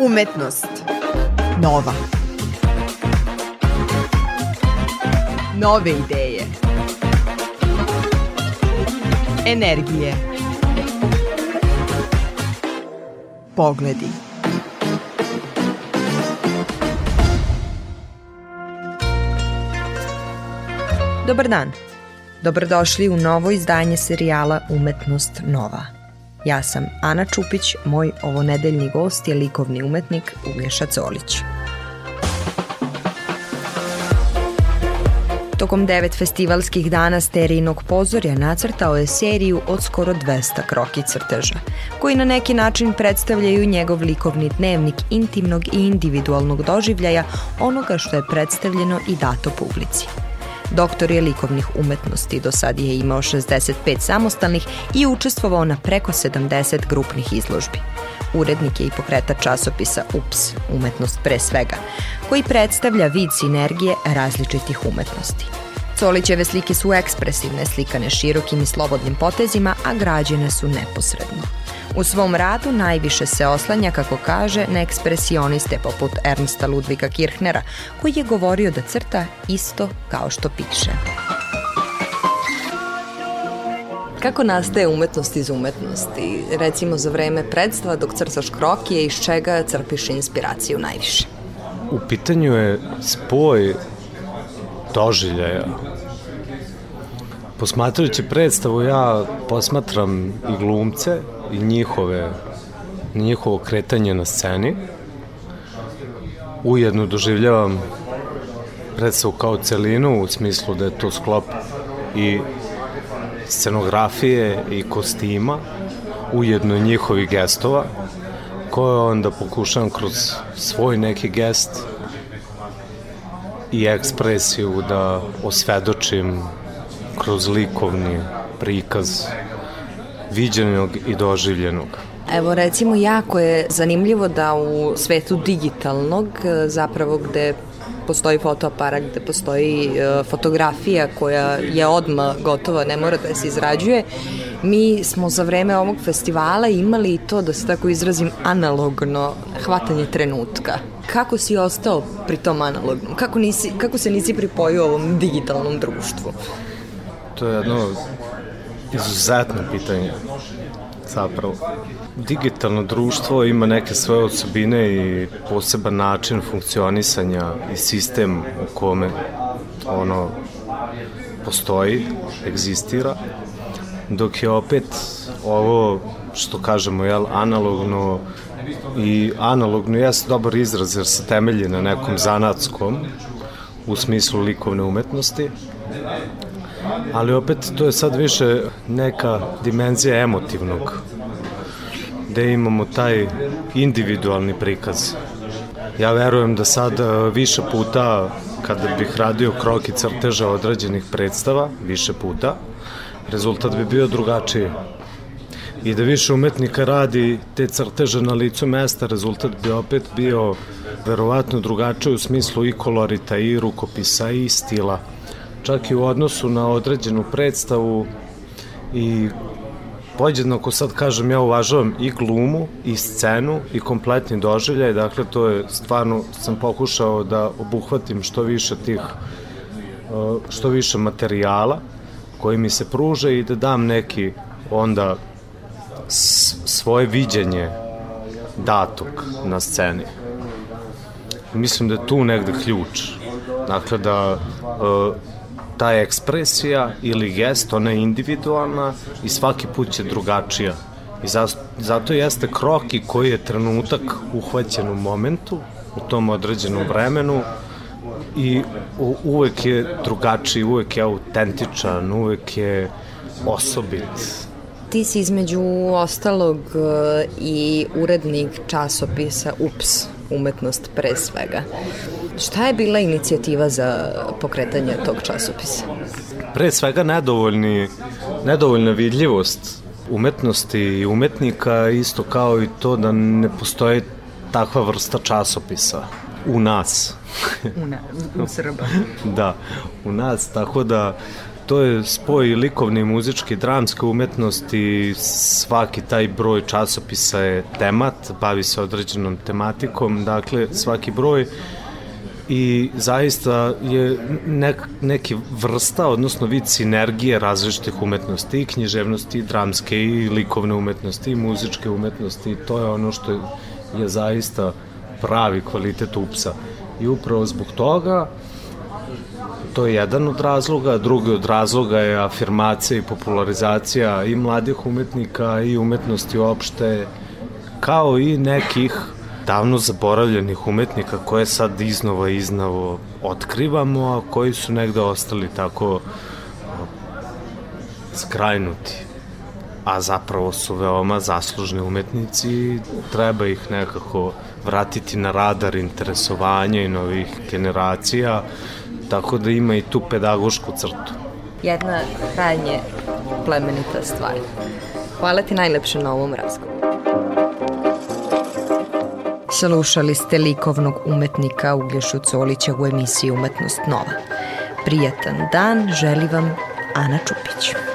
Umetnost. Nova. Nove ideje. Energije. Pogledi. Dobar dan. Dobrodošli u novo izdanje serijala Umetnost Nova. Ja sam Ana Čupić, moj ovonedeljni gost je likovni umetnik Uglješa Colić. Tokom devet festivalskih dana Sterijinog pozorja nacrtao je seriju od skoro 200 kroki crteža, koji na neki način predstavljaju njegov likovni dnevnik intimnog i individualnog doživljaja onoga što je predstavljeno i dato publici. Doktor je likovnih umetnosti, do sad je imao 65 samostalnih i učestvovao na preko 70 grupnih izložbi. Urednik je i pokretač časopisa UPS, umetnost pre svega, koji predstavlja vid sinergije različitih umetnosti. Colićeve slike su ekspresivne, slikane širokim i slobodnim potezima, a građene su neposredno. U svom radu najviše se oslanja, kako kaže, na ekspresioniste poput Ernsta Ludvika Kirchnera, koji je govorio da crta isto kao što piše. Kako nastaje umetnost iz umetnosti? Recimo za vreme predstava dok crtaš krokije, iz čega crpiš inspiraciju najviše? U pitanju je spoj doživljaja. Posmatrajući predstavu ja posmatram i glumce i njihove, njihovo kretanje na sceni. Ujedno doživljavam predstavu kao celinu u smislu da je to sklop i scenografije i kostima, ujedno i njihovih gestova, koje onda pokušavam kroz svoj neki gest i ekspresiju da osvedočim kroz likovni prikaz viđenog i doživljenog. Evo recimo jako je zanimljivo da u svetu digitalnog zapravo gde postoji fotoaparat, gde postoji e, fotografija koja je odma gotova, ne mora da se izrađuje. Mi smo za vreme ovog festivala imali to, da se tako izrazim, analogno hvatanje trenutka. Kako si ostao pri tom analognom? Kako, nisi, kako se nisi pripojio ovom digitalnom društvu? To je jedno izuzetno pitanje zapravo. Digitalno društvo ima neke svoje osobine i poseban način funkcionisanja i sistem u kome ono postoji, egzistira, dok je opet ovo što kažemo, jel, analogno i analogno jeste dobar izraz jer se temelji na nekom zanatskom u smislu likovne umetnosti, ali opet to je sad više neka dimenzija emotivnog gde imamo taj individualni prikaz. Ja verujem da sad e, više puta kada bih radio kroki crteža određenih predstava, više puta, rezultat bi bio drugačiji. I da više umetnika radi te crteže na licu mesta, rezultat bi opet bio verovatno drugačiji u smislu i kolorita, i rukopisa, i stila čak i u odnosu na određenu predstavu i Pođednako sad kažem, ja uvažavam i glumu, i scenu, i kompletni doživljaj, dakle to je stvarno, sam pokušao da obuhvatim što više tih, uh, što više materijala koji mi se pruže i da dam neki onda svoje viđenje datog na sceni. Mislim da je tu negde ključ. Dakle, da uh, ta ekspresija ili gest, ona je individualna i svaki put će drugačija. I zato jeste kroki koji je trenutak uhvaćen u momentu, u tom određenom vremenu i uvek je drugačiji, uvek je autentičan, uvek je osobit. Ti si između ostalog e, i urednik časopisa UPS, umetnost pre svega. Šta je bila inicijativa za pokretanje tog časopisa? Pre svega nedovoljni, nedovoljna vidljivost umetnosti i umetnika, isto kao i to da ne postoji takva vrsta časopisa u nas. u, na, u Srba. da, u nas, tako da to je spoj likovne i muzičke dramske umetnosti, svaki taj broj časopisa je temat, bavi se određenom tematikom, dakle svaki broj i zaista je nek, neki vrsta, odnosno vid sinergije različitih umetnosti i književnosti, i dramske, i likovne umetnosti, i muzičke umetnosti. To je ono što je zaista pravi kvalitet upsa. I upravo zbog toga to je jedan od razloga, drugi od razloga je afirmacija i popularizacija i mladih umetnika i umetnosti uopšte, kao i nekih davno zaboravljenih umetnika koje sad iznova iznova otkrivamo, a koji su negde ostali tako skrajnuti. A zapravo su veoma zaslužni umetnici i treba ih nekako vratiti na radar interesovanja i novih generacija, tako da ima i tu pedagošku crtu. Jedna krajnje plemenita stvar. Hvala ti najlepše na ovom razgovoru. Slušali ste likovnog umetnika Uglješu Colića u emisiji Umetnost Nova. Prijatan dan želi vam Ana Čupić.